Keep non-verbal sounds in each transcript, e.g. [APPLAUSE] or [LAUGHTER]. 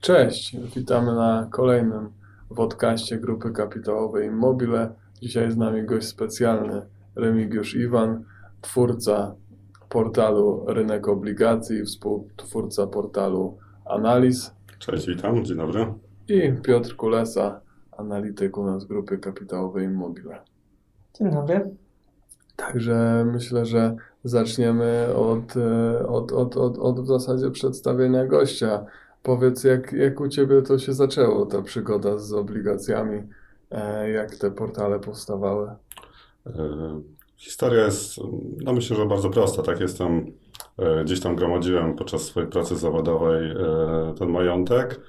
Cześć, witamy na kolejnym podcaście Grupy Kapitałowej Immobile. Dzisiaj z nami gość specjalny Remigiusz Iwan, twórca portalu Rynek Obligacji, współtwórca portalu Analiz Cześć, witam, dzień dobry. i Piotr Kulesa, analityk u nas Grupy Kapitałowej Immobile. Dzień dobry. Także myślę, że zaczniemy od, e, od, od, od, od w zasadzie przedstawienia gościa. Powiedz, jak, jak u Ciebie to się zaczęło, ta przygoda z obligacjami, e, jak te portale powstawały? E, Historia jest, no myślę, że bardzo prosta. Tak, jestem, e, gdzieś tam gromadziłem podczas swojej pracy zawodowej ten majątek.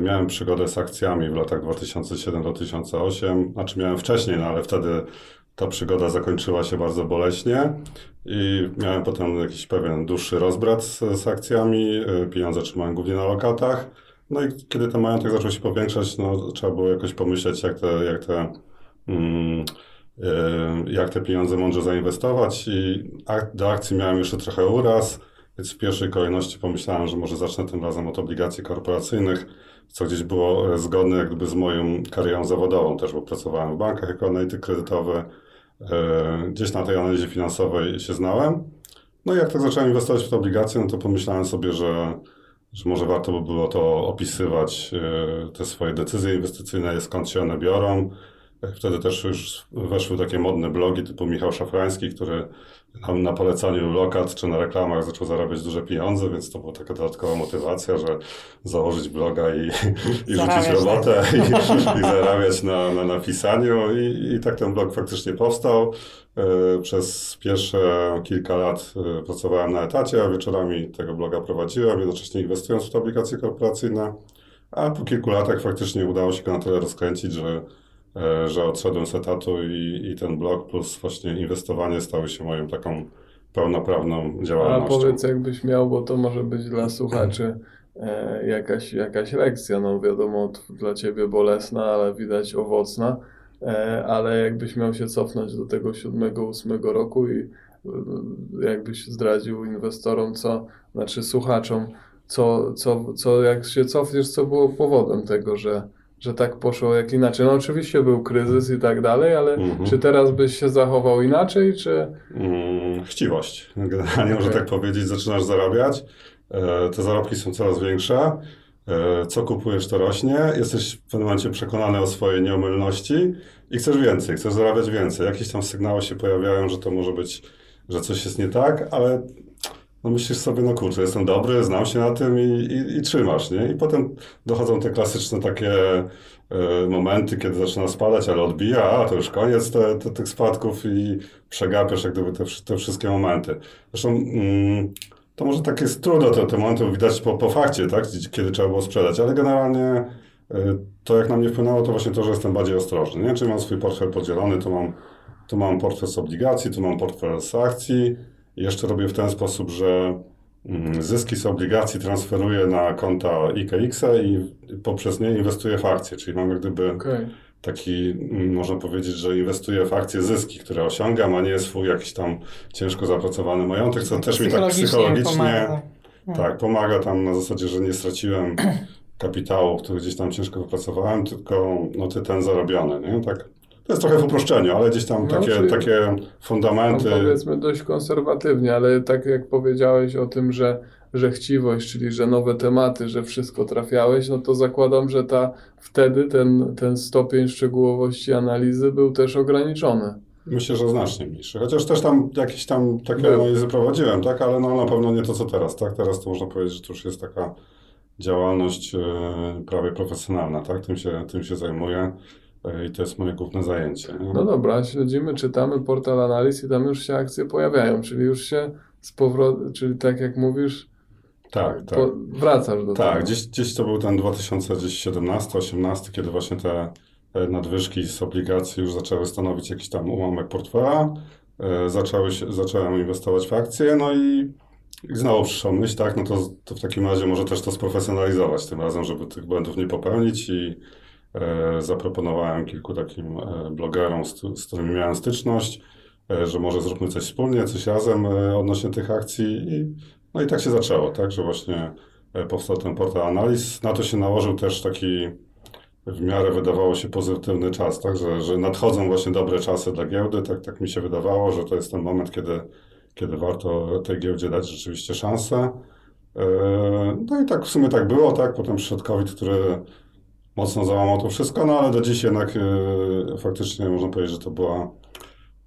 Miałem przygodę z akcjami w latach 2007-2008, znaczy miałem wcześniej, no ale wtedy ta przygoda zakończyła się bardzo boleśnie i miałem potem jakiś pewien dłuższy rozbrat z, z akcjami. E, Pieniądze trzymałem głównie na lokatach. No i kiedy ten majątek zaczął się powiększać, no trzeba było jakoś pomyśleć, jak te, jak te mm, e, jak te pieniądze mądrze zainwestować i ak- do akcji miałem jeszcze trochę uraz, więc w pierwszej kolejności pomyślałem, że może zacznę tym razem od obligacji korporacyjnych, co gdzieś było e, zgodne jak gdyby z moją karierą zawodową też, bo pracowałem w bankach jako analityk kredytowy, gdzieś na tej analizie finansowej się znałem. No i jak tak zacząłem inwestować w te obligacje, no to pomyślałem sobie, że, że może warto by było to opisywać, e, te swoje decyzje inwestycyjne, skąd się one biorą. E, Wtedy też już weszły takie modne blogi typu Michał Szafrański, który na, na polecaniu lokat czy na reklamach zaczął zarabiać duże pieniądze, więc to była taka dodatkowa motywacja, że założyć bloga i, i rzucić Zarabiać, robotę i, i zarabiać na, na napisaniu. I, I tak ten blog faktycznie powstał. E, Przez pierwsze kilka lat e, pracowałem na etacie, a wieczorami tego bloga prowadziłem, jednocześnie inwestując w te obligacje korporacyjne. A po kilku latach faktycznie udało się go na tyle rozkręcić, że, że odszedłem z etatu i, i ten blog plus właśnie inwestowanie stały się moją taką pełnoprawną A działalnością. powiedz, jakbyś miał, bo to może być dla słuchaczy e, jakaś, jakaś lekcja, no wiadomo, dla Ciebie bolesna, ale widać owocna, e, ale jakbyś miał się cofnąć do tego siódmego, ósmego roku i e, jakbyś zdradził inwestorom, co, znaczy słuchaczom, co, co, co jak się cofniesz, co było powodem tego, że, że tak poszło, jak inaczej. No oczywiście był kryzys i tak dalej, ale Mhm. czy teraz byś się zachował inaczej, czy... Mm, chciwość. Generalnie można Okej. tak powiedzieć, zaczynasz zarabiać. E, Te zarobki są coraz większe. E, Co kupujesz, to rośnie. Jesteś w pewnym momencie przekonany o swojej nieomylności i chcesz więcej, chcesz zarabiać więcej. Jakieś tam sygnały się pojawiają, że to może być, że coś jest nie tak, ale no myślisz sobie, no kurczę, jestem dobry, znam się na tym i, i, i trzymasz, nie? I potem dochodzą te klasyczne takie e, momenty, kiedy zaczyna spadać, ale odbija, a to już koniec te, te, tych spadków i przegapiasz jak gdyby te, te wszystkie momenty. Zresztą mm, to może tak jest trudno te, te momenty widać po, po fakcie, tak? Kiedy trzeba było sprzedać, ale generalnie e, to jak na mnie wpłynęło, to właśnie to, że jestem bardziej ostrożny, nie? Czyli mam swój portfel podzielony, tu mam, tu mam portfel z obligacji, tu mam portfel z akcji, jeszcze robię w ten sposób, że mm, zyski z obligacji transferuję na konta IKX-a i poprzez nie inwestuję w akcje. Czyli mam jak gdyby Okej. taki, mm, można powiedzieć, że inwestuję w akcje zyski, które osiągam, a nie swój jakiś tam ciężko zapracowany majątek, co też mi tak psychologicznie pomaga. tak, pomaga tam na zasadzie, że nie straciłem [CLEARS THROAT] kapitału, który gdzieś tam ciężko wypracowałem, tylko no, ty ten zarobiony, nie? Tak. To jest trochę w uproszczeniu, ale gdzieś tam No, takie, czyli- takie No, fundamenty. powiedzmy dość konserwatywnie, ale tak jak powiedziałeś o tym, że, że chciwość, czyli że nowe tematy, że wszystko trafiałeś, no to zakładam, że ta wtedy ten, ten stopień szczegółowości analizy był też ograniczony. Myślę, że znacznie mniejszy. Chociaż też tam jakieś tam takie Był. analizy prowadziłem, tak? Ale no na pewno nie to, co teraz, tak? Teraz to można powiedzieć, że to już jest taka działalność e, prawie profesjonalna, tak? Tym się, tym się zajmuję i to jest moje główne zajęcie. nie? No dobra, śledzimy, czytamy portal analiz i tam już się akcje pojawiają, czyli już się z powrotem, czyli tak jak mówisz, tak, tak. wracasz do Tak, tego. gdzieś, gdzieś to był ten 2017-18, kiedy właśnie te e, nadwyżki z obligacji już zaczęły stanowić jakiś tam ułamek portfela. E, Zaczęły się, zacząłem inwestować w akcje, no i znowu przyszła myśl, tak, no to, to w takim razie może też to sprofesjonalizować tym razem, żeby tych błędów nie popełnić i zaproponowałem kilku takim e, blogerom, z, z którymi miałem styczność, e, że może zróbmy coś wspólnie, coś razem e, odnośnie tych akcji i no i tak się zaczęło, tak, że właśnie e, powstał ten portal analiz. Na to się nałożył też taki w miarę wydawało się pozytywny czas, tak? że, że nadchodzą właśnie dobre czasy dla giełdy. Tak, tak mi się wydawało, że to jest ten moment, kiedy, kiedy warto tej giełdzie dać rzeczywiście szansę. E, no i tak w sumie tak było, tak? Potem przyszedł COVID, który mocno załamał to wszystko, no ale do dziś jednak e, faktycznie można powiedzieć, że to była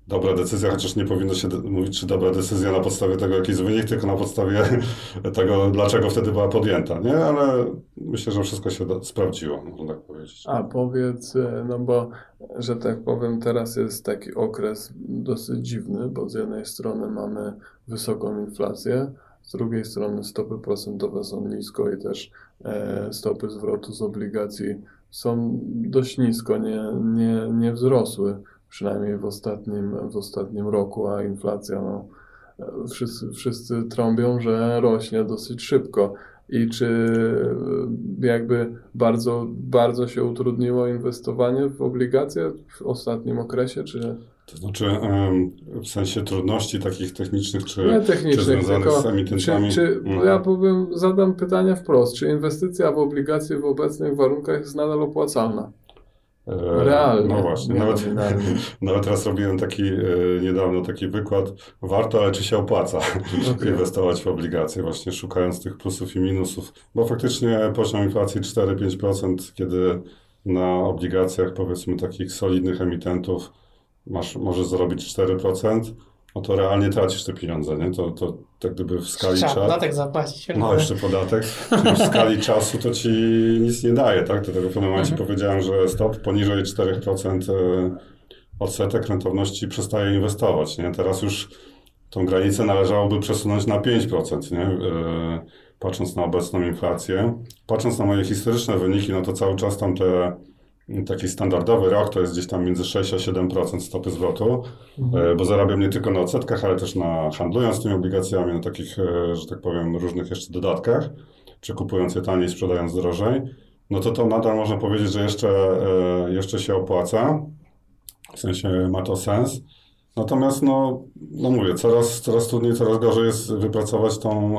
dobra decyzja, chociaż nie powinno się mówić, czy dobra decyzja na podstawie tego, jaki jest wynik, tylko na podstawie [LAUGHS] tego, dlaczego wtedy była podjęta, nie? Ale myślę, że wszystko się sprawdziło, można tak powiedzieć. A powiedz, e, no bo, że tak powiem, teraz jest taki okres dosyć dziwny, bo z jednej strony mamy wysoką inflację, z drugiej strony stopy procentowe są nisko i też e, stopy zwrotu z obligacji są dość nisko, nie, nie, nie wzrosły przynajmniej w ostatnim, w ostatnim roku, a inflacja, no, wszyscy, wszyscy trąbią, że rośnie dosyć szybko. I czy jakby bardzo, bardzo się utrudniło inwestowanie w obligacje w ostatnim okresie, czy... To znaczy w sensie trudności takich technicznych, czy, Nie technicznych, czy związanych z emitentami? Czy, czy, Mhm. Ja powiem, zadam pytania wprost. Czy inwestycja w obligacje w obecnych warunkach jest nadal opłacalna? E, Realnie. No właśnie, nie nawet, [LAUGHS] nawet teraz robiłem taki e, niedawno taki wykład, warto, ale czy się opłaca [LAUGHS] Okej. inwestować w obligacje, właśnie szukając tych plusów i minusów, bo faktycznie poziom inflacji 4-5%, kiedy na obligacjach powiedzmy takich solidnych emitentów masz, możesz zarobić 4%, no to realnie tracisz te pieniądze, nie? To, to tak gdyby w skali czasu... podatek zapłacić. No, jeszcze podatek. W skali czasu to ci nic nie daje, tak? Dlatego w pewnym momencie Mhm. powiedziałem, że stop, poniżej 4% e, odsetek rentowności przestaje inwestować, nie? Teraz już tą granicę należałoby przesunąć na 5%, nie? E, Patrząc na obecną inflację. Patrząc na moje historyczne wyniki, no to cały czas tam te taki standardowy rok to jest gdzieś tam między 6 a 7% stopy zwrotu, e, bo zarabiam nie tylko na odsetkach, ale też na handlując tymi obligacjami, na takich, e, że tak powiem, różnych jeszcze dodatkach, czy kupując je taniej, sprzedając drożej, no to to nadal można powiedzieć, że jeszcze, e, jeszcze się opłaca, w sensie ma to sens. Natomiast, no, no mówię, coraz, coraz trudniej, coraz gorzej jest wypracować tą,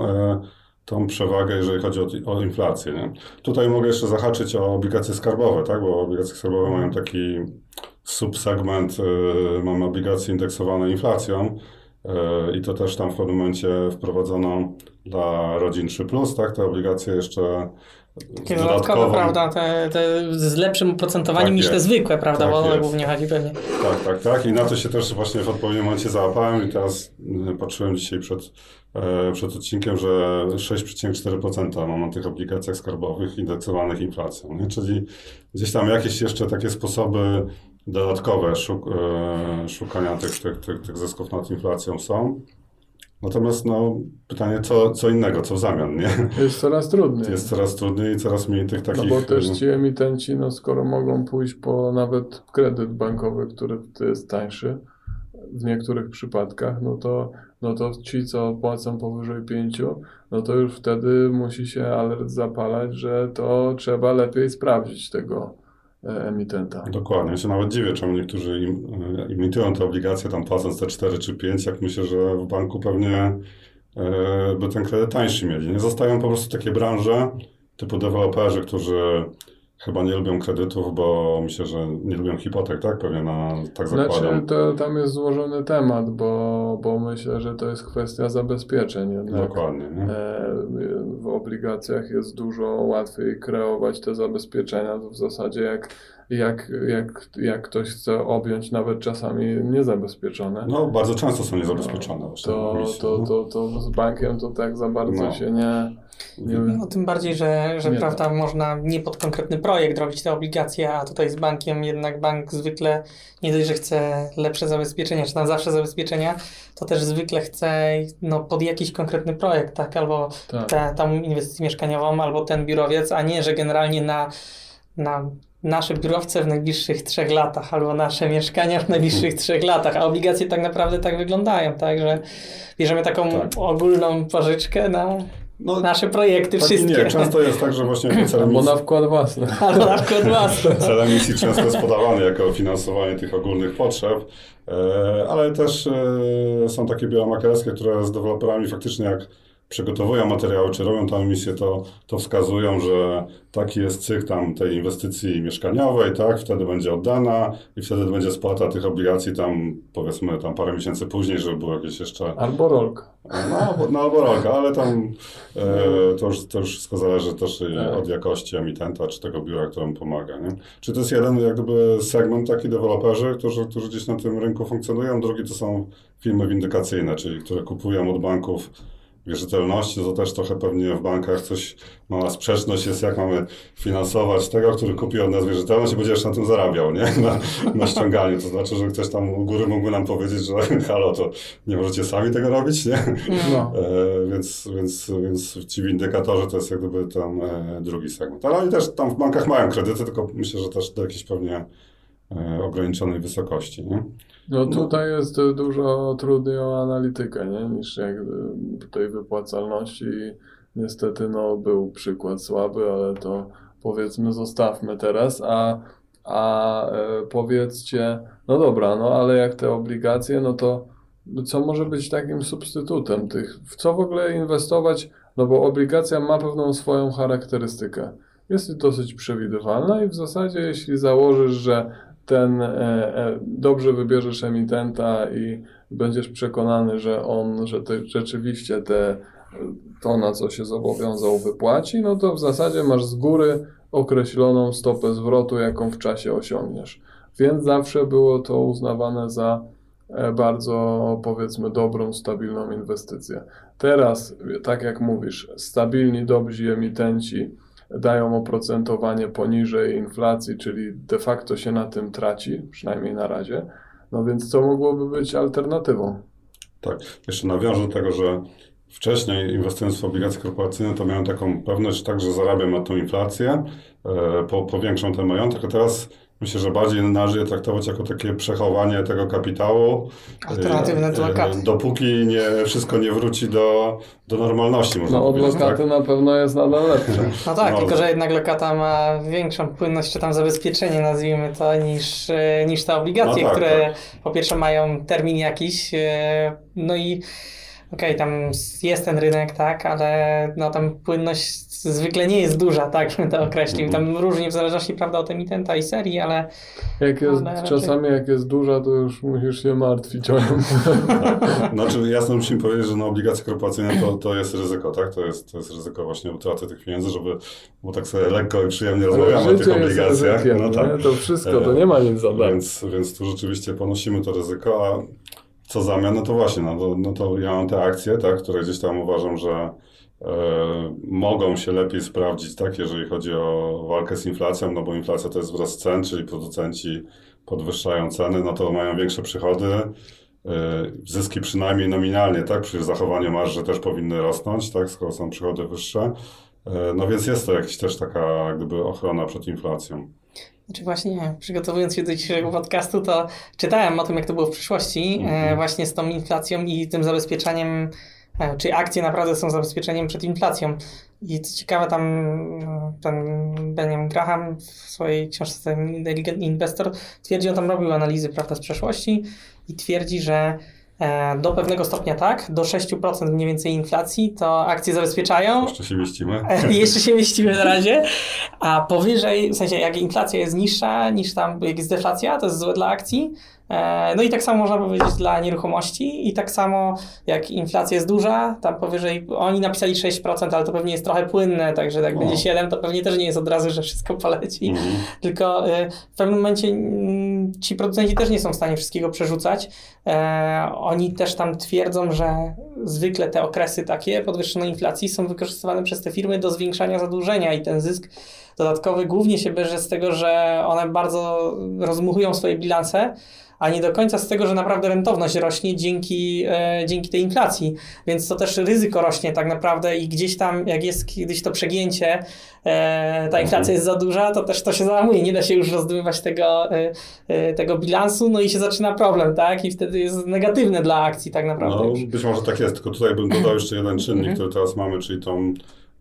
tą przewagę, jeżeli chodzi o, o inflację. Nie? Tutaj mogę jeszcze zahaczyć o obligacje skarbowe, tak? bo obligacje skarbowe mają taki subsegment, e, mamy obligacje indeksowane inflacją e, i to też tam w pewnym momencie wprowadzono dla rodzin 3+, tak? te obligacje jeszcze Takie dodatkowe, prawda, te, te z lepszym oprocentowaniem Tak niż te jest. zwykłe, prawda, Tak bo o to jest. głównie chodzi pewnie. Tak, tak, tak. I na to się też właśnie w odpowiednim momencie załapałem i teraz y, patrzyłem dzisiaj przed, e, przed odcinkiem, że 6,4% mam na tych obligacjach skarbowych indeksowanych inflacją. Nie? Czyli gdzieś tam jakieś jeszcze takie sposoby dodatkowe szuk, e, szukania tych, tych, tych, tych zysków nad inflacją są. Natomiast no, pytanie, co, co innego, co w zamian, nie? Jest coraz trudniej. Jest coraz trudniej i coraz mniej tych No takich... bo też y, ci emitenci, no skoro mogą pójść po nawet kredyt bankowy, który jest tańszy w niektórych przypadkach, no to, no to ci, co płacą powyżej 5, no to już wtedy musi się alert zapalać, że to trzeba lepiej sprawdzić tego emitenta. Dokładnie. Ja się nawet dziwię, czemu niektórzy im, e, imitują te obligacje, tam płacąc te 4 czy 5, jak myślę, że w banku pewnie e, by ten kredyt tańszy mieli. Nie zostają po prostu takie branże, typu deweloperzy, którzy chyba nie lubią kredytów, bo myślę, że nie lubią hipotek, tak? Pewnie na, tak zakładam. Znaczy, to, tam jest złożony temat, bo, bo myślę, że to jest kwestia zabezpieczeń jednak. Dokładnie. Nie? E, W obligacjach jest dużo łatwiej kreować te zabezpieczenia. To w zasadzie jak, jak, jak, jak ktoś chce objąć nawet czasami niezabezpieczone, No, bardzo często są niezabezpieczone. właśnie to, to, no. to, to z bankiem to tak za bardzo No. się nie, nie, No, tym bardziej, że, że Nie prawda, można nie pod konkretny projekt robić te obligacje, a tutaj z bankiem jednak bank zwykle nie dość, że chce lepsze zabezpieczenia, czy tam zawsze zabezpieczenia, to też zwykle chce no, pod jakiś konkretny projekt, tak, albo tak. tę tam inwestycję mieszkaniową, albo ten biurowiec, a nie, że generalnie na, na nasze biurowce w najbliższych trzech latach, albo nasze mieszkania w najbliższych trzech latach, a obligacje tak naprawdę tak wyglądają, tak, że bierzemy taką Tak. ogólną pożyczkę na No, nasze projekty tak wszystkie. nie. Często jest tak, że właśnie cel Albo emisji, na wkład własny. [LAUGHS] Albo na przykład własne. Cel emisji często jest podawany jako finansowanie tych ogólnych potrzeb, e, ale też e, są takie biura maklerskie, które z deweloperami faktycznie jak przygotowują materiały, czy robią tam emisję, to, to wskazują, że taki jest cykl tam tej inwestycji mieszkaniowej, tak, wtedy będzie oddana i wtedy będzie spłata tych obligacji tam powiedzmy tam parę miesięcy później, żeby było jakieś jeszcze Albo rolka. no, albo- no albo rolka, ale tam e, to, już, to już wszystko zależy też Tak. od jakości emitenta, czy tego biura, któremu pomaga. Nie? Czy to jest jeden jak gdyby segment taki deweloperzy, którzy, którzy gdzieś na tym rynku funkcjonują, drugi to są firmy windykacyjne, czyli które kupują od banków wierzytelności, to też trochę pewnie w bankach coś, mała sprzeczność jest, jak mamy finansować tego, który kupi od nas wierzytelność i będzie jeszcze na tym zarabiał, nie? [LAUGHS] Na, na ściąganiu. To znaczy, że ktoś tam u góry mógłby nam powiedzieć, że [LAUGHS] halo, to nie możecie sami tego robić, nie? No. [LAUGHS] E, więc, więc, więc ci windykatorzy to jest jak gdyby tam e, drugi segment. Ale oni też tam w bankach mają kredyty, tylko myślę, że też do jakiejś pewnie ograniczonej wysokości. Nie? No tutaj jest y, dużo trudniej o analitykę, nie? niż jakby tej wypłacalności. Niestety no, był przykład słaby, ale to powiedzmy zostawmy teraz, a, a e, powiedzcie, no dobra, no ale jak te obligacje, no to co może być takim substytutem tych? W co w ogóle inwestować? No bo obligacja ma pewną swoją charakterystykę. Jest dosyć przewidywalna i w zasadzie jeśli założysz, że ten e, e, dobrze wybierzesz emitenta i będziesz przekonany, że on, że te, rzeczywiście te, to, na co się zobowiązał, wypłaci, no to w zasadzie masz z góry określoną stopę zwrotu, jaką w czasie osiągniesz. Więc zawsze było to uznawane za e, bardzo, powiedzmy, dobrą, stabilną inwestycję. Teraz, tak jak mówisz, stabilni, dobrzy emitenci dają oprocentowanie poniżej inflacji, czyli de facto się na tym traci, przynajmniej na razie. No więc co mogłoby być alternatywą? Tak, jeszcze nawiążę do tego, że wcześniej inwestując w obligacje korporacyjne, to miałem taką pewność, tak, że zarabiam na tą inflację, e, po, powiększam ten majątek, a teraz myślę, że bardziej należy je traktować jako takie przechowanie tego kapitału. e, Alternatywne e, do lokaty. Dopóki nie, wszystko nie wróci do, do normalności, można No od lokaty tak? na pewno jest nadal lepsze. No tak, No. tylko że jednak lokata ma większą płynność, czy tam zabezpieczenie, nazwijmy to, niż, e, niż te obligacje, No tak, które po pierwsze mają termin jakiś, e, no i okej, tam jest ten rynek, tak, ale no tam płynność zwykle nie jest duża, tak, bym to określił. Mhm. Tam różnie w zależności, prawda, od emitenta i serii, ale Jak jest, Ale raczej- czasami jak jest duża, to już musisz się martwić o nią. [LAUGHS] Znaczy jasno musimy powiedzieć, że na obligacje korporacyjne to, to jest ryzyko, tak? To jest, to jest ryzyko właśnie utraty tych pieniędzy, żeby, bo tak sobie lekko i przyjemnie rozmawiamy o tych obligacjach. ryzykiem, no tak. To wszystko, to nie ma nic za. Więc, więc tu rzeczywiście ponosimy to ryzyko, a co zamian, no to właśnie, no to, no to ja mam te akcje, tak, które gdzieś tam uważam, że e, mogą się lepiej sprawdzić, tak, jeżeli chodzi o walkę z inflacją, no bo inflacja to jest wzrost cen, czyli producenci podwyższają ceny, no to mają większe przychody, e, zyski przynajmniej nominalnie, tak, przy zachowaniu marży też powinny rosnąć, tak, skoro są przychody wyższe. E, No więc jest to jakaś też taka gdyby ochrona przed inflacją. Znaczy właśnie przygotowując się do dzisiejszego podcastu, to czytałem o tym, jak to było w przyszłości, e, Mhm. właśnie z tą inflacją i tym zabezpieczeniem, e, czy akcje naprawdę są zabezpieczeniem przed inflacją. I co ciekawe, tam ten Benjamin Graham w swojej książce ten Inteligentny Inwestor twierdzi, on tam robił analizy prawda, z przeszłości i twierdzi, że do pewnego stopnia tak, do 6% mniej więcej inflacji to akcje zabezpieczają, Jeszcze się mieścimy. E, Jeszcze się mieścimy na razie, a powyżej, w sensie jak inflacja jest niższa niż tam, jak jest deflacja, to jest złe dla akcji. E, No i tak samo można powiedzieć dla nieruchomości i tak samo jak inflacja jest duża, tam powyżej, oni napisali 6%, ale to pewnie jest trochę płynne, także jak No. będzie 7, to pewnie też nie jest od razu, że wszystko poleci. Mhm. Tylko w pewnym momencie mm, ci producenci też nie są w stanie wszystkiego przerzucać. E, oni też tam twierdzą, że zwykle te okresy takie podwyższonej inflacji są wykorzystywane przez te firmy do zwiększania zadłużenia i ten zysk dodatkowy głównie się bierze z tego, że one bardzo rozmuchują swoje bilanse, a nie do końca z tego, że naprawdę rentowność rośnie dzięki, e, dzięki tej inflacji. Więc to też ryzyko rośnie tak naprawdę i gdzieś tam, jak jest kiedyś to przegięcie, e, ta inflacja jest za duża, to też to się załamuje. Nie da się już rozdmywać tego, e, tego bilansu, no i się zaczyna problem, tak? I wtedy jest negatywne dla akcji tak naprawdę. No, już. być może tak jest, tylko tutaj bym dodał jeszcze jeden czynnik, Mhm. który teraz mamy, czyli tą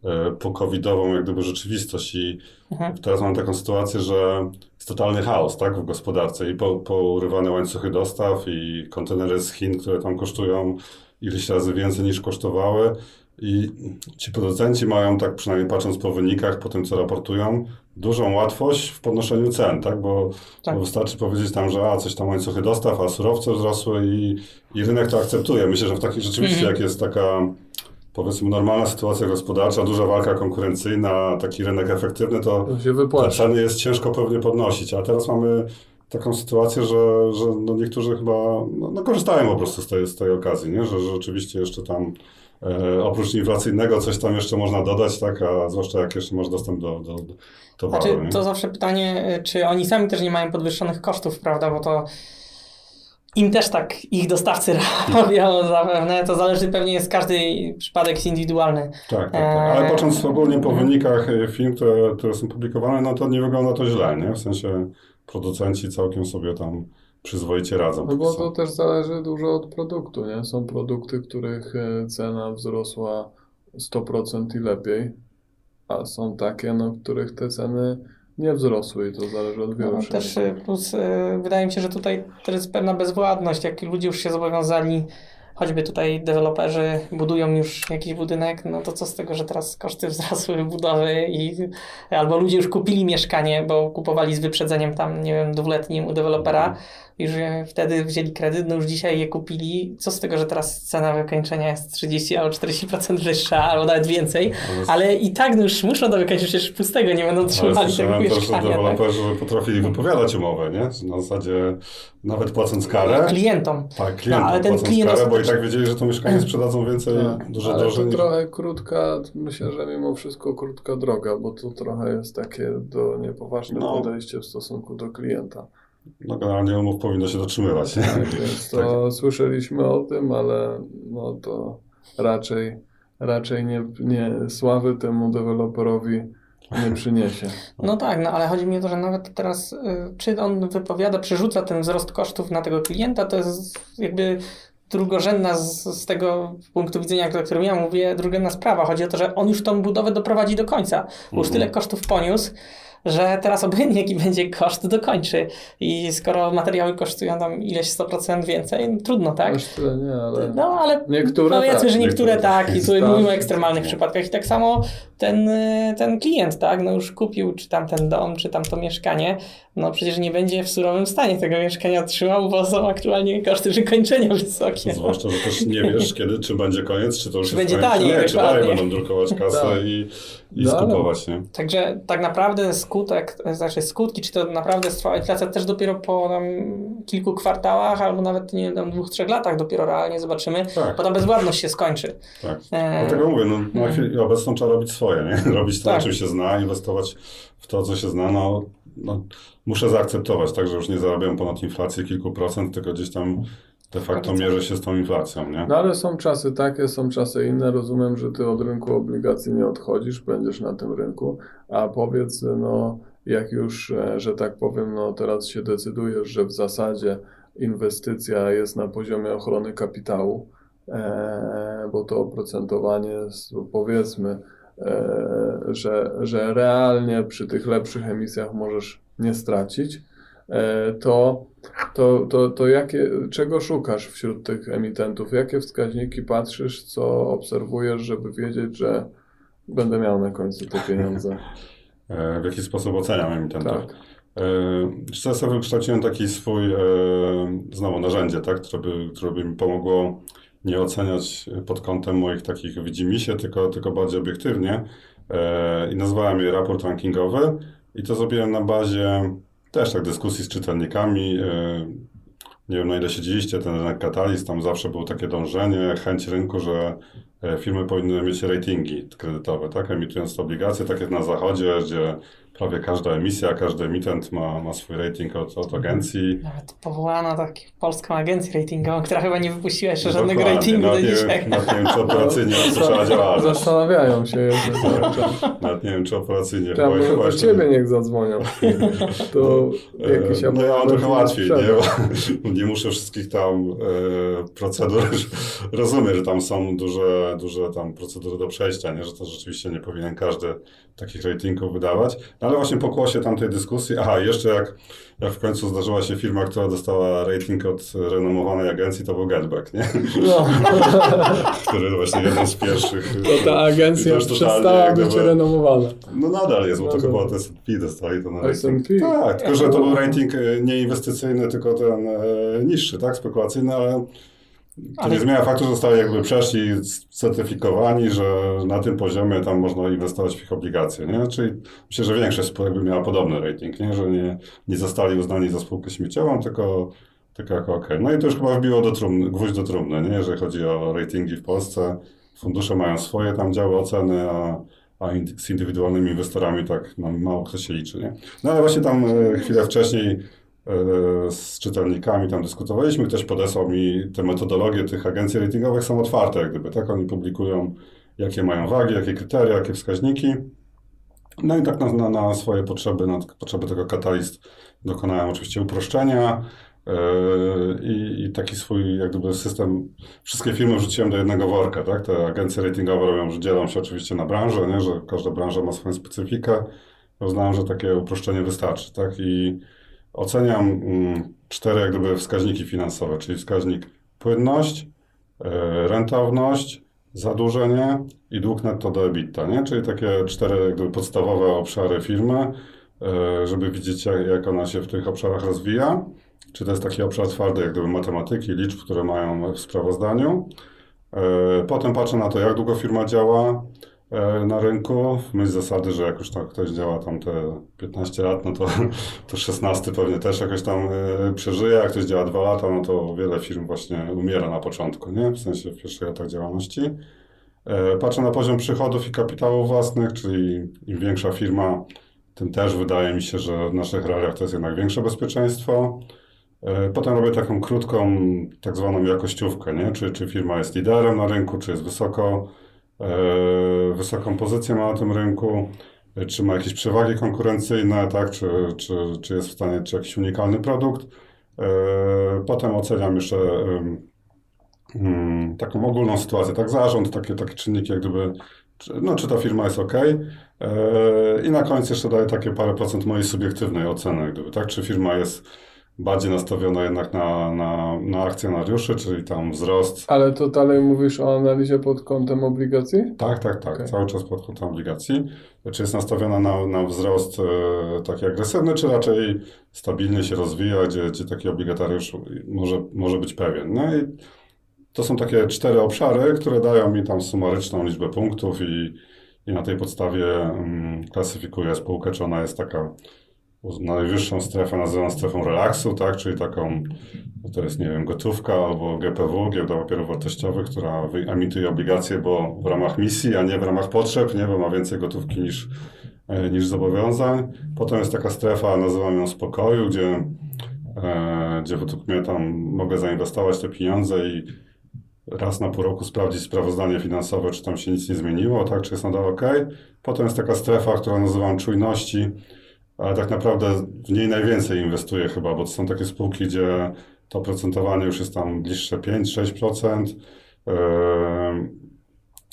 e, po-covidową jak gdyby rzeczywistość i Mhm. teraz mamy taką sytuację, że jest totalny chaos tak, w gospodarce i po, pourywane łańcuchy dostaw i kontenery z Chin, które tam kosztują ileś razy więcej niż kosztowały. I ci producenci mają, tak przynajmniej patrząc po wynikach, po tym co raportują, dużą łatwość w podnoszeniu cen, tak? Bo, Tak. bo wystarczy powiedzieć tam, że a, coś tam łańcuchy dostaw, a surowce wzrosły i, i rynek to akceptuje. Myślę, że w takich rzeczywiście, Mhm. jak jest taka powiedzmy normalna sytuacja gospodarcza, duża walka konkurencyjna, taki rynek efektywny, to To ceny jest ciężko pewnie podnosić, a teraz mamy taką sytuację, że, że no niektórzy chyba no, no korzystają po prostu z tej, z tej okazji, nie? Że, że rzeczywiście jeszcze tam e, oprócz inflacyjnego coś tam jeszcze można dodać, tak? A zwłaszcza jak jeszcze masz dostęp do, do, do towaru, Znaczy, nie? to zawsze pytanie, y, czy oni sami też nie mają podwyższonych kosztów, prawda? Bo to im też tak ich dostawcy [LAUGHS] robią zapewne. To zależy pewnie, z każdy przypadek jest indywidualny. Tak, tak, tak. Ale Eee, patrząc ogólnie po wynikach e, film, które, które są publikowane, no to nie wygląda to źle, nie? W sensie producenci całkiem sobie tam przyzwoicie radzą. No bo to też zależy dużo od produktu, nie? Są produkty, których e, cena wzrosła 100% i lepiej, a są takie, no, których te ceny nie wzrosły i to zależy od wielu No, też y, plus y, wydaje mi się, że tutaj to jest pewna bezwładność. Jak ludzie już się zobowiązali, choćby tutaj deweloperzy budują już jakiś budynek, no to co z tego, że teraz koszty [LAUGHS] wzrosły budowy i albo ludzie już kupili mieszkanie, bo kupowali z wyprzedzeniem tam, nie wiem, dwuletnim u dewelopera, już wtedy wzięli kredyt, no już dzisiaj je kupili. Co z tego, że teraz cena wykończenia jest 30 albo 40% wyższa, albo nawet więcej, Ale- ale i tak no już muszą to wykończyć, przecież pustego nie będą Ale trzymali tego słyszałem też, mieszkania. Tak? deweloperzy potrafili wypowiadać umowę, nie? Na zasadzie nawet płacąc karę, Klientom. tak, klientom No, ale ten klient karę, bo i tak wiedzieli, że to mieszkanie sprzedadzą więcej, Tak, dużo ale drożej to niż... trochę krótka, myślę, że mimo wszystko krótka droga, bo to trochę jest takie do niepoważne No. podejście w stosunku do klienta. No generalnie umów powinno się dotrzymywać, nie? Tak, więc to słyszeliśmy o tym, ale no to raczej, raczej nie, nie sławy temu deweloperowi nie przyniesie. No tak, no ale chodzi mi o to, że nawet teraz, y, czy on wypowiada, przerzuca ten wzrost kosztów na tego klienta, to jest jakby drugorzędna z, z tego punktu widzenia, o którym ja mówię, drugorzędna sprawa. Chodzi o to, że on już tą budowę doprowadzi do końca. Bo Już Mhm. tyle kosztów poniósł, że teraz obojętnie jaki będzie koszt, dokończy. I skoro materiały kosztują tam ileś 100% więcej, no trudno, tak? Tyle nie, ale No, ale niektóre powiedzmy, tak. że niektóre niektóre tak, i tutaj tak. mówimy o ekstremalnych Tak. przypadkach. I tak samo ten, ten klient, tak, no już kupił czy tam ten dom, czy tam to mieszkanie, no przecież nie będzie w surowym stanie tego mieszkania otrzymał, bo są aktualnie koszty wykończenia wysokie. Zwłaszcza, że też nie wiesz, kiedy, czy będzie koniec, czy to już Czy jest będzie koniec, taniej, czy nie, czy dalej będą drukować kasę Tak. i, i No, ale- skupować, nie? Także tak naprawdę skutek, znaczy skutki, czy to naprawdę trwała inflacja też dopiero po tam kilku kwartałach, albo nawet nie wiem, dwóch, trzech latach dopiero realnie zobaczymy, Tak. bo ta bezwładność się skończy. Tak. E, Dlatego mówię, no, na chwilę obecną trzeba robić swoje, nie? [LAUGHS] Robić to, Tak. czym się zna, inwestować w to, co się zna. No, no, muszę zaakceptować, tak, że już nie zarabiam ponad inflację kilku procent, tylko gdzieś tam de facto mierzę się z tą inflacją, nie? No ale są czasy takie, są czasy inne. Rozumiem, że ty od rynku obligacji nie odchodzisz, będziesz na tym rynku, a powiedz, no jak już, e, że tak powiem, no teraz się decydujesz, że w zasadzie inwestycja jest na poziomie ochrony kapitału, e, bo to oprocentowanie jest, powiedzmy, że, że realnie przy tych lepszych emisjach możesz nie stracić, e, to to, to, to jakie, czego szukasz wśród tych emitentów? Jakie wskaźniki patrzysz, co obserwujesz, żeby wiedzieć, że będę miał na końcu te pieniądze? [LAUGHS] E, w jaki sposób oceniam emitentów? Tak. E, Ja sobie wykształciłem taki swój, e, znowu narzędzie, tak, które by, które by mi pomogło nie oceniać pod kątem moich takich widzimisię, tylko, tylko bardziej obiektywnie. E, I nazwałem je raport rankingowy i to zrobiłem na bazie też tak dyskusji z czytelnikami. E, Nie wiem na ile siedzieliście, ten rynek kataliz, tam zawsze było takie dążenie, chęć rynku, że e, firmy powinny mieć ratingi kredytowe, tak, emitując obligacje, tak jak na zachodzie, gdzie prawie każda emisja, każdy emitent ma, ma swój rating od, od agencji. Nawet powołano taką polską agencję ratingową, która chyba nie wypuściła jeszcze żadnego Dokładnie. ratingu do nawet nie, dzisiaj. wiem- Nawet nie wiem, czy operacyjnie zaczęła działać. Zastanawiają się jeszcze cały czas. Nawet nie wiem, czy operacyjnie. Tam chyba do jeszcze ciebie nie. niech zadzwonią. To [LAUGHS] jakiś E, No ja mam trochę łatwiej, nie? [LAUGHS] nie muszę wszystkich tam e, procedur, [LAUGHS] rozumiem, że tam są duże, duże tam procedury do przejścia, nie? że to rzeczywiście nie powinien każdy takich ratingów wydawać, no, Ale właśnie po kłosie tamtej dyskusji, aha, jeszcze jak, jak w końcu zdarzyła się firma, która dostała rating od renomowanej agencji, to był Getback, nie? No, [LAUGHS] Który właśnie jeden z pierwszych. to ta agencja już przestała być gdyby- renomowana. No nadal jest, bo to Nadal. chyba od S&P dostali to na rating. S&P? Tak, tylko że to był rating e, nie inwestycyjny, tylko ten e, niższy, tak, spekulacyjny, ale to nie zmienia faktu, że zostali jakby przeszli, certyfikowani, że na tym poziomie tam można inwestować w ich obligacje, nie? Czyli myślę, że większość spółek by miała podobny rating, nie? Że nie, nie zostali uznani za spółkę śmieciową, tylko, tylko jako OK. No i to już chyba wbiło do trumny, gwóźdź do trumny, nie? Jeżeli chodzi o ratingi w Polsce. Fundusze mają swoje tam działy oceny, a, a z indywidualnymi inwestorami tak no, mało kto się liczy, nie? No ale właśnie tam e, chwilę wcześniej z czytelnikami tam dyskutowaliśmy, ktoś podesłał mi te metodologie tych agencji ratingowych są otwarte, jak gdyby, tak? Oni publikują, jakie mają wagi, jakie kryteria, jakie wskaźniki. No i tak na, na, na swoje potrzeby, na potrzeby tego katalist dokonałem oczywiście uproszczenia yy, i, i taki swój jak gdyby system, wszystkie firmy wrzuciłem do jednego worka, tak? Te agencje ratingowe robią, że dzielą się oczywiście na branże, nie? że każda branża ma swoją specyfikę. Uznałem, że takie uproszczenie wystarczy, tak? I oceniam mm, cztery jak gdyby wskaźniki finansowe, czyli wskaźnik płynność, e, rentowność, zadłużenie i dług netto do EBITDA, nie? Czyli takie cztery jak gdyby podstawowe obszary firmy, e, żeby widzieć jak, ona się w tych obszarach rozwija. Czy to jest taki obszar twardy, jak gdyby matematyki, liczb, które mają w sprawozdaniu. E, Potem patrzę na to, jak długo firma działa na rynku, myśl zasady, że jak już tam ktoś działa tam te 15 lat, no to, to 16 pewnie też jakoś tam e, przeżyje, jak ktoś działa 2 lata, no to wiele firm właśnie umiera na początku, nie? W sensie w pierwszych latach działalności. E, Patrzę na poziom przychodów i kapitału własnych, czyli im większa firma, tym też wydaje mi się, że w naszych realiach to jest jednak większe bezpieczeństwo. E, Potem robię taką krótką, tak zwaną jakościówkę, nie? Czy, czy firma jest liderem na rynku, czy jest wysoko, e, wysoką pozycję ma na tym rynku, e, czy ma jakieś przewagi konkurencyjne, tak? Czy, czy, czy jest w stanie, czy jakiś unikalny produkt. E, Potem oceniam jeszcze mm, taką ogólną sytuację, tak? Zarząd, takie, takie czynniki, jak gdyby, no, czy ta firma jest ok. I na koniec jeszcze daję takie parę procent mojej subiektywnej oceny, jak gdyby, tak? Czy firma jest bardziej nastawiona jednak na, na, na akcjonariuszy, czyli tam wzrost. Ale to dalej mówisz o analizie pod kątem obligacji? Tak, tak, tak, Okej. cały czas pod kątem obligacji. Czy jest nastawiona na, na wzrost e, taki agresywny, czy raczej stabilnie się rozwija, gdzie, gdzie taki obligatariusz może, może być pewien. No i to są takie cztery obszary, które dają mi tam sumaryczną liczbę punktów i, i na tej podstawie mm, klasyfikuję spółkę, czy ona jest taka najwyższą strefę nazywam strefą relaksu, tak, czyli taką, to jest, nie wiem, gotówka albo GPW, giełda papierów wartościowych, która emituje obligacje, bo w ramach misji, a nie w ramach potrzeb, nie, bo ma więcej gotówki niż, e, niż zobowiązań. Potem jest taka strefa, nazywam ją spokoju, gdzie, e, gdzie według mnie tam mogę zainwestować te pieniądze i raz na pół roku sprawdzić sprawozdanie finansowe, czy tam się nic nie zmieniło, tak, czy jest nadal ok. Potem jest taka strefa, którą nazywam czujności, ale tak naprawdę w niej najwięcej inwestuję chyba, bo to są takie spółki, gdzie to oprocentowanie już jest tam bliższe 5-6%, yy,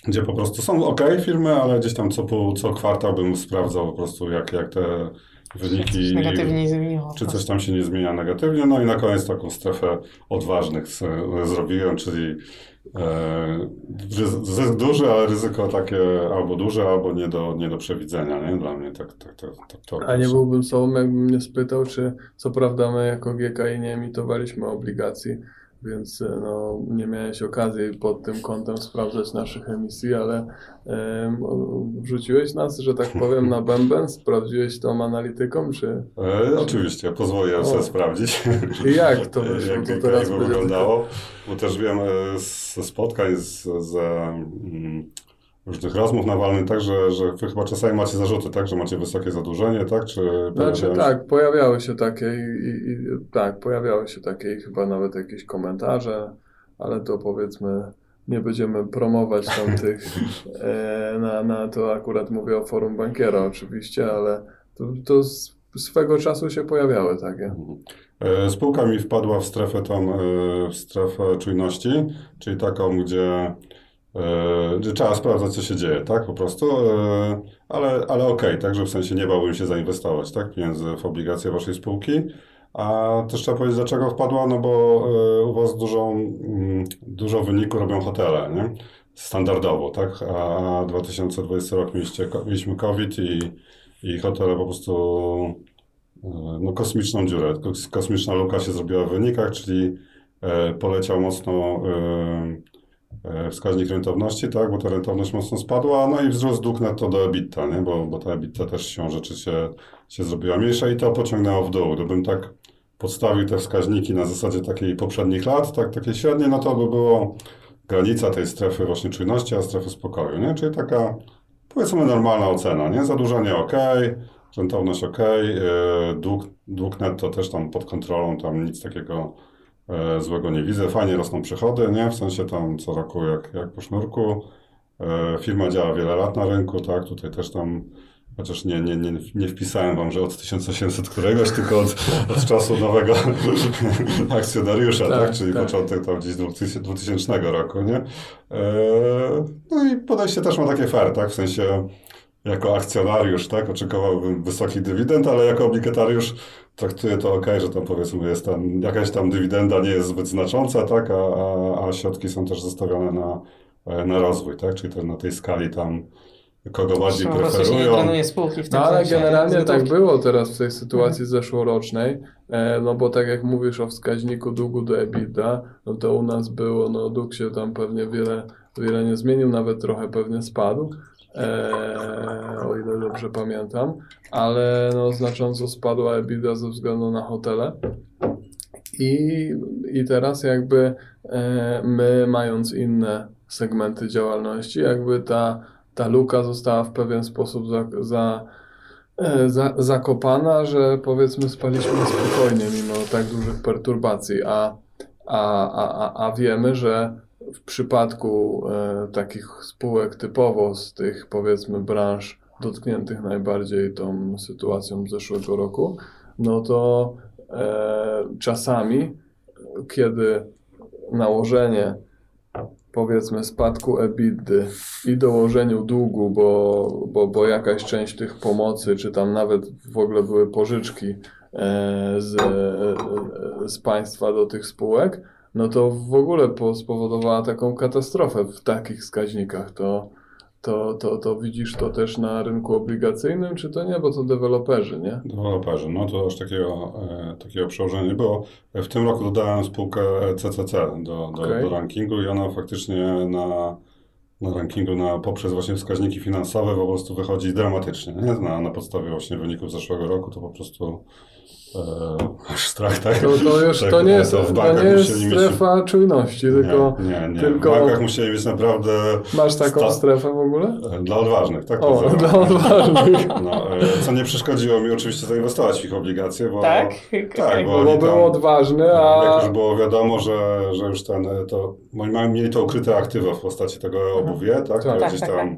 gdzie po prostu są ok firmy, ale gdzieś tam co, pół, co kwartał bym sprawdzał po prostu, jak, jak te wyniki... Coś nie zmieniło. Czy coś tam się nie zmienia negatywnie? No i na koniec taką strefę odważnych zrobiłem, czyli zysk duży, ale ryzyko takie albo duże, albo nie do, nie do przewidzenia, nie? Dla mnie tak, tak, tak, tak to A nie byłbym sobą, jakbym mnie spytał, czy co prawda my jako GKI nie emitowaliśmy obligacji, więc e, no, nie miałeś okazji pod tym kątem sprawdzać naszych emisji, ale wrzuciłeś nas, że tak powiem, na bęben, sprawdziłeś tą analityką, czy E, oczywiście, pozwolę O. sobie sprawdzić. i jak to [LAUGHS] wyszło? jak, To teraz jak wyglądało, bo też wiem e, ze spotkań, z, z mm, różnych rozmów nawalnych, tak, że, że wy chyba czasami macie zarzuty, tak, że macie wysokie zadłużenie, tak, czy... Znaczy się- tak, pojawiały się takie i, i, tak, pojawiały się takie i chyba nawet jakieś komentarze, ale to powiedzmy nie będziemy promować tam [LAUGHS] tych, e, na, na to akurat mówię o forum bankiera oczywiście, ale to, to swego czasu się pojawiały takie. E, Spółka mi wpadła w strefę tam, e, w strefę czujności, czyli taką, gdzie E, Trzeba sprawdzać, co się dzieje, tak, po prostu, e, ale, ale okej, także w sensie nie bałbym się zainwestować, tak, pieniędzy w obligacje waszej spółki. A też trzeba powiedzieć, dlaczego wpadła, no bo e, u was dużą, mm, dużo wyniku robią hotele, nie? Standardowo, tak, a 2020 rok mieliście, mieliśmy COVID i, i hotele po prostu no, kosmiczną dziurę, kos- kosmiczna luka się zrobiła w wynikach, czyli poleciał mocno wskaźnik rentowności, tak, bo ta rentowność mocno spadła, no i wzrost dług netto do EBITDA, nie, bo, bo ta EBITDA też się rzeczy się, się zrobiła mniejsza i to pociągnęło w dół. Gdybym tak podstawił te wskaźniki na zasadzie takiej poprzednich lat, tak, takiej średniej, no to by było granica tej strefy właśnie czujności, a strefy spokoju, nie, czyli taka powiedzmy normalna ocena, nie, zadłużenie ok, rentowność ok, yy, dług, dług netto też tam pod kontrolą, tam nic takiego e, złego nie widzę. Fajnie rosną przychody, nie? W sensie tam co roku jak, jak po sznurku. E, Firma działa wiele lat na rynku, tak? Tutaj też tam, chociaż nie, nie, nie, nie wpisałem wam, że od 1800 któregoś, tylko od, od czasu nowego [LAUGHS] akcjonariusza, tak? Tak, Czyli tak. początek tam gdzieś 2000 2000 roku, nie? E, No i podejście też ma takie fair, tak? W sensie jako akcjonariusz, tak? Oczekiwałbym wysokich dywidend, ale jako obligatariusz traktuję to ok, że tam powiedzmy jest tam jakaś tam dywidenda nie jest zbyt znacząca, tak, a, a, a środki są też zostawione na, e, na rozwój, tak, czyli to na tej skali tam kogo bardziej nie preferują. spółki w tym No ale generalnie tak było teraz w tej sytuacji zeszłorocznej, e, no bo tak jak mówisz o wskaźniku długu do EBITDA, no to u nas było, no dług się tam pewnie wiele, wiele nie zmienił, nawet trochę pewnie spadł, e, o ile dobrze pamiętam, ale no znacząco spadła EBITDA ze względu na hotele. I, I teraz jakby e, my mając inne segmenty działalności, jakby ta, ta luka została w pewien sposób za, za, e, za, zakopana, że powiedzmy spaliśmy spokojnie mimo tak dużych perturbacji, a, a, a, a wiemy, że w przypadku e, takich spółek typowo z tych powiedzmy branż dotkniętych najbardziej tą sytuacją zeszłego roku, no to e, czasami, kiedy nałożenie powiedzmy spadku EBITDA i dołożeniu długu, bo, bo, bo jakaś część tych pomocy, czy tam nawet w ogóle były pożyczki e, z, e, z państwa do tych spółek, no to w ogóle po- spowodowała taką katastrofę w takich wskaźnikach. To, to, to, to widzisz to też na rynku obligacyjnym, czy to nie, bo to deweloperzy, nie? Deweloperzy, no to aż takiego, e, takiego przełożenia nie było. W tym roku dodałem spółkę CCC do, do, Okej. do rankingu i ona faktycznie na, na rankingu na, poprzez właśnie wskaźniki finansowe po prostu wychodzi dramatycznie. Nie? Na, na podstawie właśnie wyników zeszłego roku to po prostu e, aż strach, tak? To, to już Tak, to nie jest, to w to bankach nie jest musieli mieć- strefa czujności, tylko nie, nie, nie. tylko- W bankach musieli mieć naprawdę masz taką sta- strefę w ogóle? e, dla odważnych, tak? O, to dla odważnych. [LAUGHS] No, e, co nie przeszkodziło mi oczywiście zainwestować w ich obligacje, bo Tak? tak, bo Bo był tam, odważny, jak a już było wiadomo, że, że już ten, e, to, oni mają, mieli to ukryte aktywa w postaci tego obuwie, tak? Tak. Tak, gdzieś tak, tam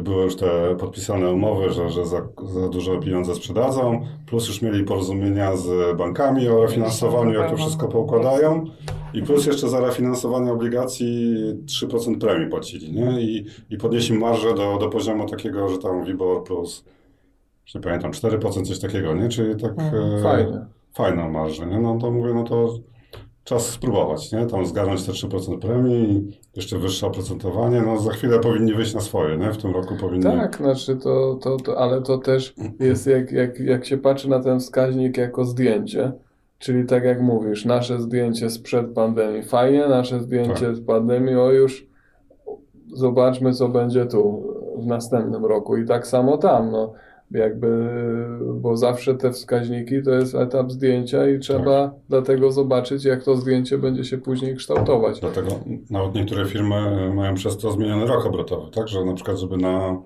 były już te podpisane umowy, że, że za, za dużo pieniądze sprzedadzą, plus już mieli porozumienia z bankami o refinansowaniu, jak to wszystko poukładają. I plus jeszcze za refinansowanie obligacji 3% premii płacili, nie? I, i podnieśli marżę do, do poziomu takiego, że tam WIBOR plus, nie pamiętam, 4% coś takiego, nie? Czyli tak Mhm. e, fajnie. fajna marża, nie? No to mówię, no to czas spróbować, nie? Tam zgarnąć te 3% premii, jeszcze wyższe oprocentowanie, no za chwilę powinni wyjść na swoje, nie? W tym roku powinni... Tak, znaczy to, to, to, ale to też jest jak, jak, jak się patrzy na ten wskaźnik jako zdjęcie, czyli tak jak mówisz, nasze zdjęcie sprzed pandemii fajnie, nasze zdjęcie Tak. z pandemii, o już zobaczmy co będzie tu w następnym roku i tak samo tam, no jakby, bo zawsze te wskaźniki to jest etap zdjęcia i trzeba Tak. dlatego zobaczyć jak to zdjęcie będzie się później kształtować. Dlatego nawet niektóre firmy mają przez to zmieniony rok obrotowy, tak? Że na przykład, żeby na,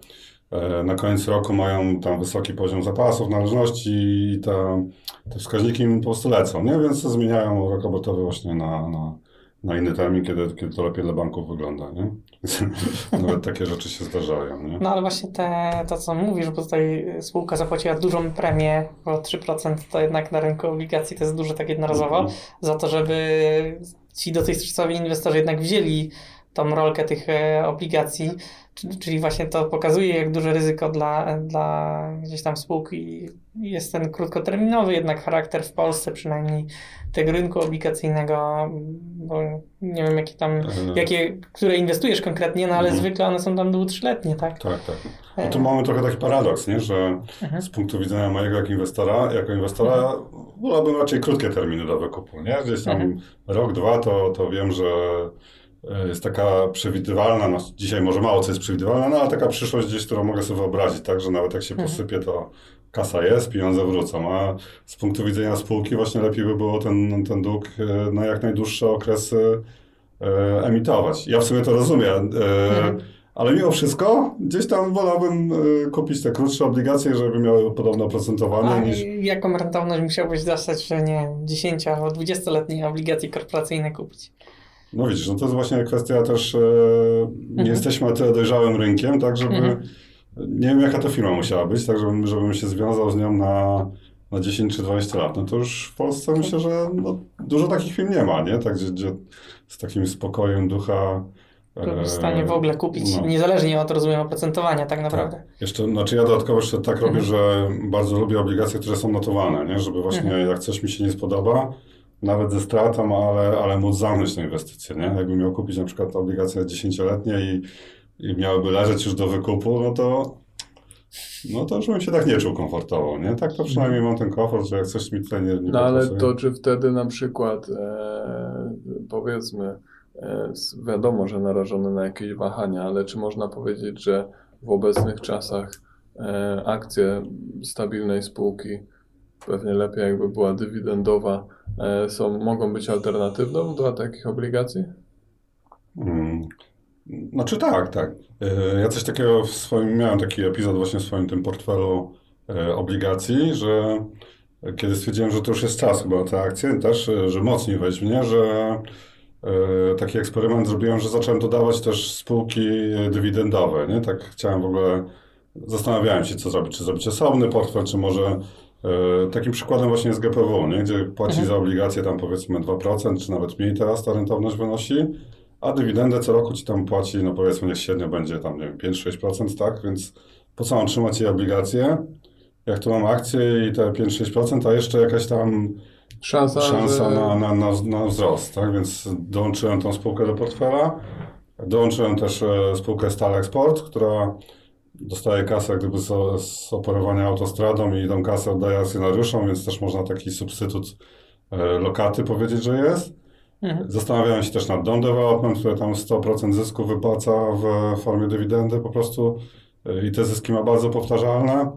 e, na koniec roku mają tam wysoki poziom zapasów, należności i ta, te wskaźniki im po prostu lecą, nie? Więc zmieniają rok obrotowy właśnie na, na, na inny termin, kiedy, kiedy to lepiej dla banków wygląda, nie? [LAUGHS] Nawet takie rzeczy się zdarzają, nie? No ale właśnie te, to, co mówisz, bo tutaj spółka zapłaciła dużą premię, bo 3% to jednak na rynku obligacji to jest duże tak jednorazowo, Mhm. za to, żeby ci dotychczasowi inwestorzy jednak wzięli tą rolkę tych e, obligacji, czyli, właśnie to pokazuje, jak duże ryzyko dla, dla gdzieś tam spółki jest ten krótkoterminowy jednak charakter w Polsce, przynajmniej tego rynku obligacyjnego, bo nie wiem, jakie tam, E, jakie, które inwestujesz konkretnie, no ale Mhm. zwykle one są tam dwu, trzyletnie, tak? Tak, tak. No tu mamy trochę taki paradoks, nie? że Mhm. z punktu widzenia mojego jak inwestora, jako inwestora wolałbym raczej krótkie terminy do wykupu, nie? Gdzieś tam Mhm. rok, dwa, to, to wiem, że e, jest taka przewidywalna, no dzisiaj może mało co jest przewidywalna, no ale taka przyszłość gdzieś, którą mogę sobie wyobrazić, tak, że nawet jak się Mhm. posypie, to kasa jest, pieniądze wrócą, a z punktu widzenia spółki właśnie lepiej by było ten, ten dług e, na jak najdłuższe okresy e, emitować. Ja w sumie to rozumiem, e, Mhm. ale mimo wszystko gdzieś tam wolałbym e, kupić te krótsze obligacje, żeby miały podobne oprocentowanie A niż... jaką rentowność musiałbyś dostać, że nie 10 albo 20-letniej obligacji korporacyjnej kupić? No widzisz, no to jest właśnie kwestia też, e, nie Mhm. jesteśmy na tyle dojrzałym rynkiem, tak żeby, Mhm. nie wiem jaka to firma musiała być, tak żebym, żebym się związał z nią na, na 10 czy 20 lat. No to już w Polsce myślę, że no, dużo takich firm nie ma, nie? Tak, gdzie, gdzie z takim spokojem ducha... E, w stanie w ogóle kupić, no. niezależnie od rozumiem oprocentowania tak naprawdę. Jeszcze, znaczy ja dodatkowo jeszcze tak robię, Mhm. że bardzo lubię obligacje, które są notowane, nie? Żeby właśnie Mhm. jak coś mi się nie spodoba, nawet ze stratą, ale, ale móc zamknąć tę inwestycję, nie? Jakbym miał kupić na przykład obligacje dziesięcioletnie i, i miałyby leżeć już do wykupu, no to no to już bym się tak nie czuł komfortowo, nie? Tak to przynajmniej mam ten komfort, że jak coś mi tutaj nie, nie No ale to czy wtedy na przykład e, powiedzmy, e, wiadomo, że narażony na jakieś wahania, ale czy można powiedzieć, że w obecnych czasach e, akcje stabilnej spółki, pewnie lepiej jakby była dywidendowa, e, są, mogą być alternatywną dla takich obligacji? Mm. Znaczy tak, tak. E, Ja coś takiego w swoim, miałem taki epizod właśnie w swoim tym portfelu e, obligacji, że kiedy stwierdziłem, że to już jest czas chyba te akcje też, że mocniej weźmie, że e, taki eksperyment zrobiłem, że zacząłem dodawać też spółki dywidendowe, nie? Tak chciałem w ogóle, zastanawiałem się co zrobić, czy zrobić osobny portfel, czy może takim przykładem właśnie jest GPW, nie? Gdzie płaci Mhm. za obligacje tam powiedzmy 2%, czy nawet mniej teraz ta rentowność wynosi, a dywidendę co roku ci tam płaci, no powiedzmy, niech średnio będzie tam, nie wiem, 5-6%, tak? Więc po co mam trzymać jej obligacje? Jak tu mam akcje i te 5-6%, a jeszcze jakaś tam Szansa, szansa że... na, na, na, na wzrost, tak? Więc dołączyłem tą spółkę do portfela. Dołączyłem też e, spółkę Stal Export, która dostaje kasę gdyby z, z operowania autostradą i tą kasę oddaje akcjonariuszom, więc też można taki substytut e, lokaty powiedzieć, że jest. Mhm. Zastanawiałem się też nad Don Development, które tam 100% zysku wypłaca w formie dywidendy po prostu y, i te zyski ma bardzo powtarzalne,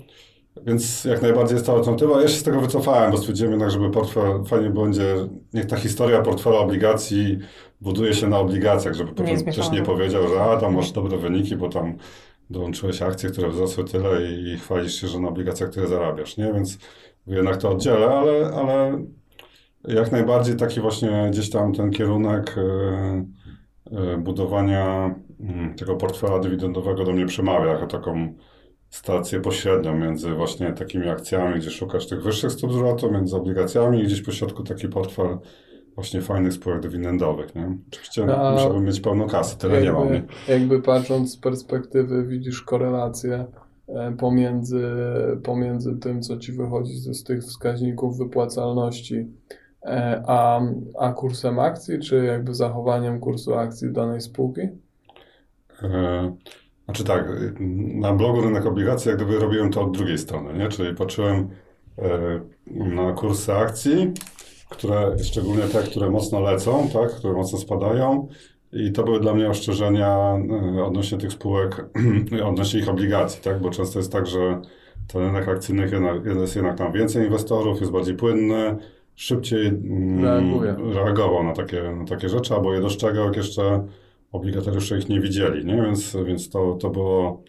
więc jak najbardziej jest to alternatywa. Ja się z tego wycofałem, bo stwierdziłem jednak, żeby portfel fajnie będzie, niech ta historia portfela obligacji buduje się na obligacjach, żeby potem ktoś nie powiedział, że a tam masz dobre wyniki, bo tam dołączyłeś akcje, które wzrosły tyle i chwalisz się, że na obligacjach tyle zarabiasz, nie? Więc jednak to oddzielę, ale, ale jak najbardziej taki właśnie gdzieś tam ten kierunek e, e, budowania mm, tego portfela dywidendowego do mnie przemawia jako taką stację pośrednią między właśnie takimi akcjami, gdzie szukasz tych wyższych stóp zwrotu, między obligacjami i gdzieś po środku taki portfel właśnie fajnych spółek dywidendowych, nie? Oczywiście A- musiałbym mieć pełną kasę, tyle nie mam, nie? Jakby, jakby patrząc z perspektywy widzisz korelację e, pomiędzy, pomiędzy tym, co ci wychodzi z, tych wskaźników wypłacalności, e, a, a kursem akcji, czy jakby zachowaniem kursu akcji danej spółki? E, Znaczy tak, na blogu Rynek Obligacji jak gdyby robiłem to od drugiej strony, nie? Czyli patrzyłem e, na kursy akcji, które, szczególnie te, które mocno lecą, tak? które mocno spadają i to były dla mnie ostrzeżenia e, odnośnie tych spółek, [CLEARS THROAT] odnośnie ich obligacji, tak? Bo często jest tak, że ten rynek jednak, jest jednak tam więcej inwestorów, jest bardziej płynny, szybciej mm, Reaguje. reagował na takie, na takie rzeczy, albo je dostrzegał, jak jeszcze obligatariusze ich nie widzieli, nie? Więc, więc to, to było...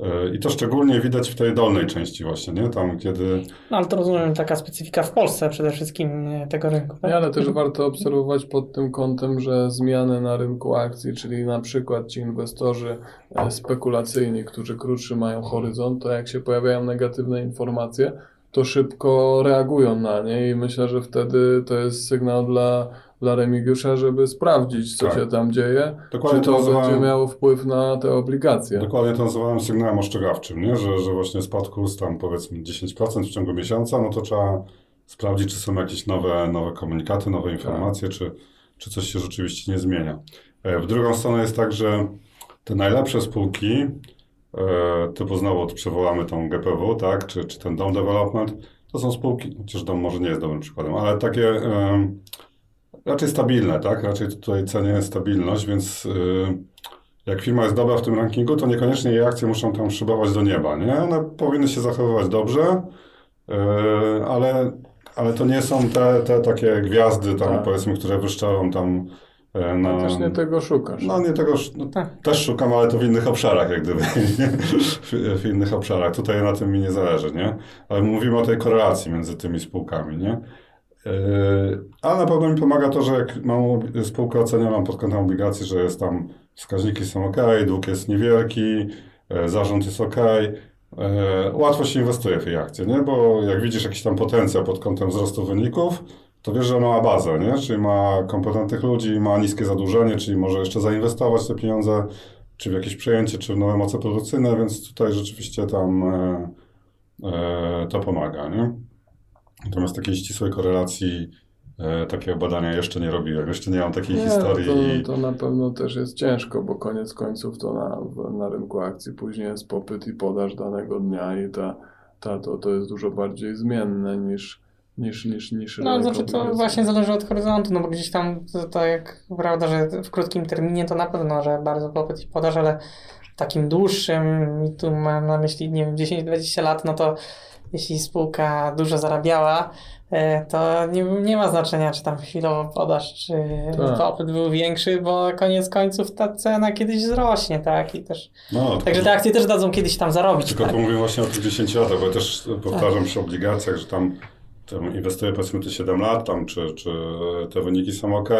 e, I to szczególnie widać w tej dolnej części właśnie, nie? Tam, kiedy... No ale to rozumiem taka specyfika w Polsce przede wszystkim tego rynku. Tak? Nie, ale też warto obserwować pod tym kątem, że zmiany na rynku akcji, czyli na przykład ci inwestorzy e, spekulacyjni, którzy krótszy mają horyzont, to jak się pojawiają negatywne informacje, to szybko reagują na nie i myślę, że wtedy to jest sygnał dla, dla Remigiusza, żeby sprawdzić, co Tak. się tam dzieje, Dokładnie czy to to będzie miało wpływ na te obligacje. dokładnie to nazywałem sygnałem ostrzegawczym, nie? Że, że właśnie spadł kurs tam powiedzmy 10% w ciągu miesiąca, no to trzeba sprawdzić, czy są jakieś nowe, nowe komunikaty, nowe informacje, czy, czy coś się rzeczywiście nie zmienia. E, W drugą stronę jest tak, że te najlepsze spółki, e, typu znowu przywołamy tą GPW, tak, czy, czy ten Dom Development, to są spółki, chociaż Dom może nie jest dobrym przykładem, ale takie raczej stabilne, tak, raczej tutaj cenię stabilność, więc y, jak firma jest dobra w tym rankingu, to niekoniecznie jej akcje muszą tam szybować do nieba, nie? One powinny się zachowywać dobrze, y, ale, ale to nie są te, te takie gwiazdy tam, Tak. powiedzmy, które wyszczelą tam e, na... No, też nie tego szukasz. No nie tego, no, Tak. też szukam, ale to w innych obszarach jak gdyby, [LAUGHS] w innych obszarach. Tutaj na tym mi nie zależy, nie? Ale mówimy o tej korelacji między tymi spółkami, nie? Yy, Ale na pewno mi pomaga to, że jak mam spółkę ocenioną pod kątem obligacji, że jest tam, wskaźniki są ok, dług jest niewielki, e, zarząd jest ok, e, łatwo się inwestuje w tej akcje, nie? Bo jak widzisz jakiś tam potencjał pod kątem wzrostu wyników, to wiesz, że ma bazę, nie? Czyli ma kompetentnych ludzi, ma niskie zadłużenie, czyli może jeszcze zainwestować te pieniądze, czy w jakieś przejęcie, czy w nowe moce produkcyjne, więc tutaj rzeczywiście tam e, to pomaga, nie? Natomiast takiej ścisłej korelacji e, takiego badania jeszcze nie robiłem, jeszcze nie mam takiej Nie, historii. to, to na pewno też jest ciężko, bo koniec końców to na, na rynku akcji później jest popyt i podaż danego dnia i ta, ta, to, to jest dużo bardziej zmienne niż, niż, niż, niż No, znaczy to właśnie zależy od horyzontu, no bo gdzieś tam to, to jak prawda, że w krótkim terminie to na pewno, że bardzo popyt i podaż, ale w takim dłuższym, i tu mam na myśli, nie wiem, 10-20 lat, no to jeśli spółka dużo zarabiała, e, to nie, nie ma znaczenia, czy tam chwilowo podaż, czy Tak. popyt był większy, bo koniec końców ta cena kiedyś wzrośnie, tak? I też, No, także te akcje też dadzą kiedyś tam zarobić. Tylko tak? tu mówię właśnie o tych 10 latach, bo ja też powtarzam przy obligacjach, że tam, tam inwestuję powiedzmy te 7 lat, tam czy, czy te wyniki są ok,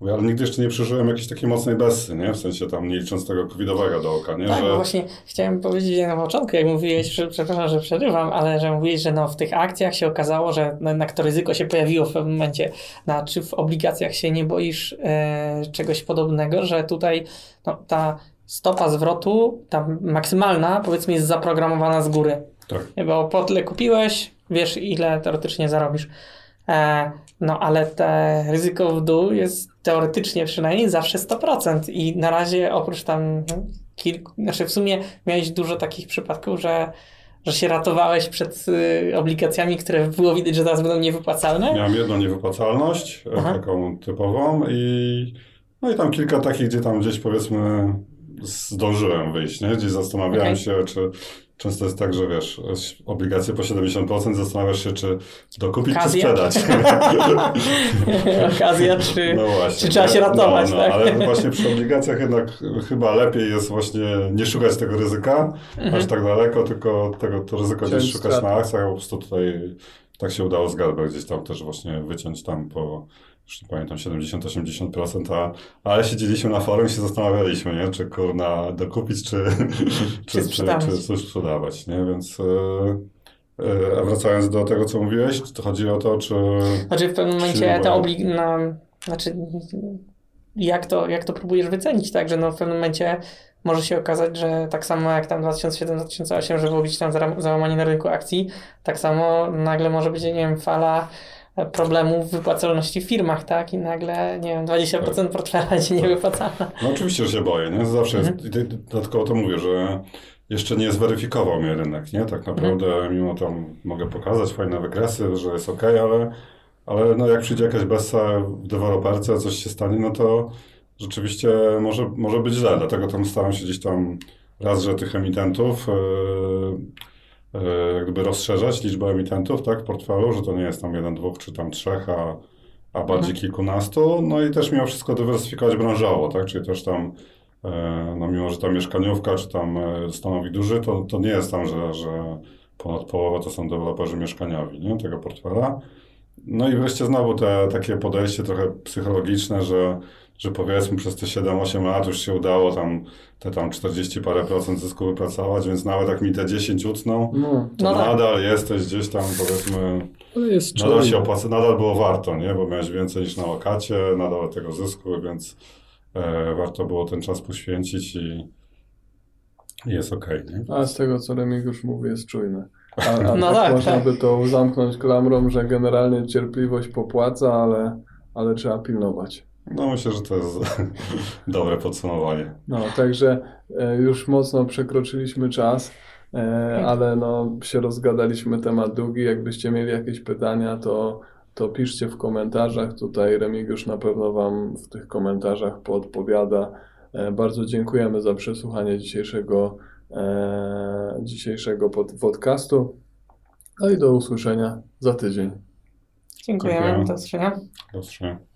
mówię, ale nigdy jeszcze nie przeżyłem jakiejś takiej mocnej bessy, nie? W sensie tam nie licząc tego covidowego do oka, nie? Tak, że... bo właśnie chciałem powiedzieć na początku, jak mówiłeś, że, przepraszam, że przerywam, ale że mówiłeś, że no w tych akcjach się okazało, że no jednak to ryzyko się pojawiło w pewnym momencie. No, czy w obligacjach się nie boisz e, czegoś podobnego, że tutaj no, ta stopa zwrotu, ta maksymalna, powiedzmy, jest zaprogramowana z góry. Tak. Bo po tyle kupiłeś, wiesz ile teoretycznie zarobisz. E, no ale te ryzyko w dół jest teoretycznie przynajmniej zawsze 100%. I na razie oprócz tam kilku, znaczy w sumie miałeś dużo takich przypadków, że, że się ratowałeś przed y, obligacjami, które było widać, że teraz będą niewypłacalne. Miałem jedną niewypłacalność, e, Aha. taką typową i no i tam kilka takich, gdzie tam gdzieś powiedzmy zdążyłem wyjść, nie? Gdzieś zastanawiałem Okej. się, czy często jest tak, że wiesz, obligacje po 70%, zastanawiasz się, czy dokupić, Okazja? czy sprzedać. [LAUGHS] Okazja, czy, No właśnie. czy trzeba się ratować, no, no, tak? Ale właśnie przy obligacjach jednak chyba lepiej jest właśnie nie szukać tego ryzyka Mhm. aż tak daleko, tylko tego, to ryzyko gdzieś szukać na akcjach, po prostu tutaj tak się udało z Galber gdzieś tam też właśnie wyciąć tam po już nie pamiętam, 70-80%, a, ale siedzieliśmy na forum i się zastanawialiśmy, nie? czy kurna dokupić, czy, [LAUGHS] czy, czy, czy coś sprzedawać, nie? Więc e, e, a wracając do tego, co mówiłeś, to chodzi o to, czy... Znaczy w pewnym Czy momencie była- oblig... No, znaczy jak to, jak to próbujesz wycenić, tak? Że no w pewnym momencie może się okazać, że tak samo jak tam 2007-2008, że gdzieś tam załamanie na rynku akcji, tak samo nagle może być, nie wiem, fala problemów w wypłacalności w firmach, tak? I nagle, nie wiem, 20% portfela będzie niewypłacalna. No oczywiście, że się boję, nie? Zawsze Mhm. jest, i ty- dodatkowo to mówię, że jeszcze nie zweryfikował mnie rynek, nie? Tak naprawdę, Mhm. mimo tam mogę pokazać fajne wykresy, że jest ok, ale, ale no jak przyjdzie jakaś bessa w deweloperce, coś się stanie, no to rzeczywiście może, może być źle, dlatego tam staram się gdzieś tam raz, że tych emitentów yy, yy, jak gdyby rozszerzać liczbę emitentów, tak, w portfelu, że to nie jest tam jeden, dwóch, czy tam trzech, a, a bardziej kilkunastu, no i też mimo wszystko dywersyfikować branżowo, tak, czyli też tam E, no mimo, że ta mieszkaniówka czy tam e, stanowi duży, to, to nie jest tam, że, że ponad połowa to są deweloperzy mieszkaniowi, nie, tego portfela. No i wreszcie znowu te takie podejście trochę psychologiczne, że, że powiedzmy przez te 7-8 lat już się udało tam te tam 40 parę procent zysku wypracować, więc nawet jak mi te 10 utną, No, to No tak. nadal jesteś gdzieś tam powiedzmy, jest nadal się opłaca, nadal było warto, nie? Bo miałeś więcej niż na lokacie, nadal tego zysku, więc e, warto było ten czas poświęcić i, i jest okej, nie? A z tego, co Remigiusz mówi, jest czujny. A, a No tak, tak, można tak. by to zamknąć klamrą, że generalnie cierpliwość popłaca, ale, ale trzeba pilnować. No myślę, że to jest [LAUGHS] dobre podsumowanie. No, także e, już mocno przekroczyliśmy czas, e, ale no, się rozgadaliśmy temat długi. Jakbyście mieli jakieś pytania, to, to piszcie w komentarzach. Tutaj Remigiusz na pewno Wam w tych komentarzach poodpowiada. E, bardzo dziękujemy za przesłuchanie dzisiejszego, e, dzisiejszego pod, podcastu. No i do usłyszenia za tydzień. Dziękujemy. Dziękujemy. Do usłyszenia. Do usłyszenia.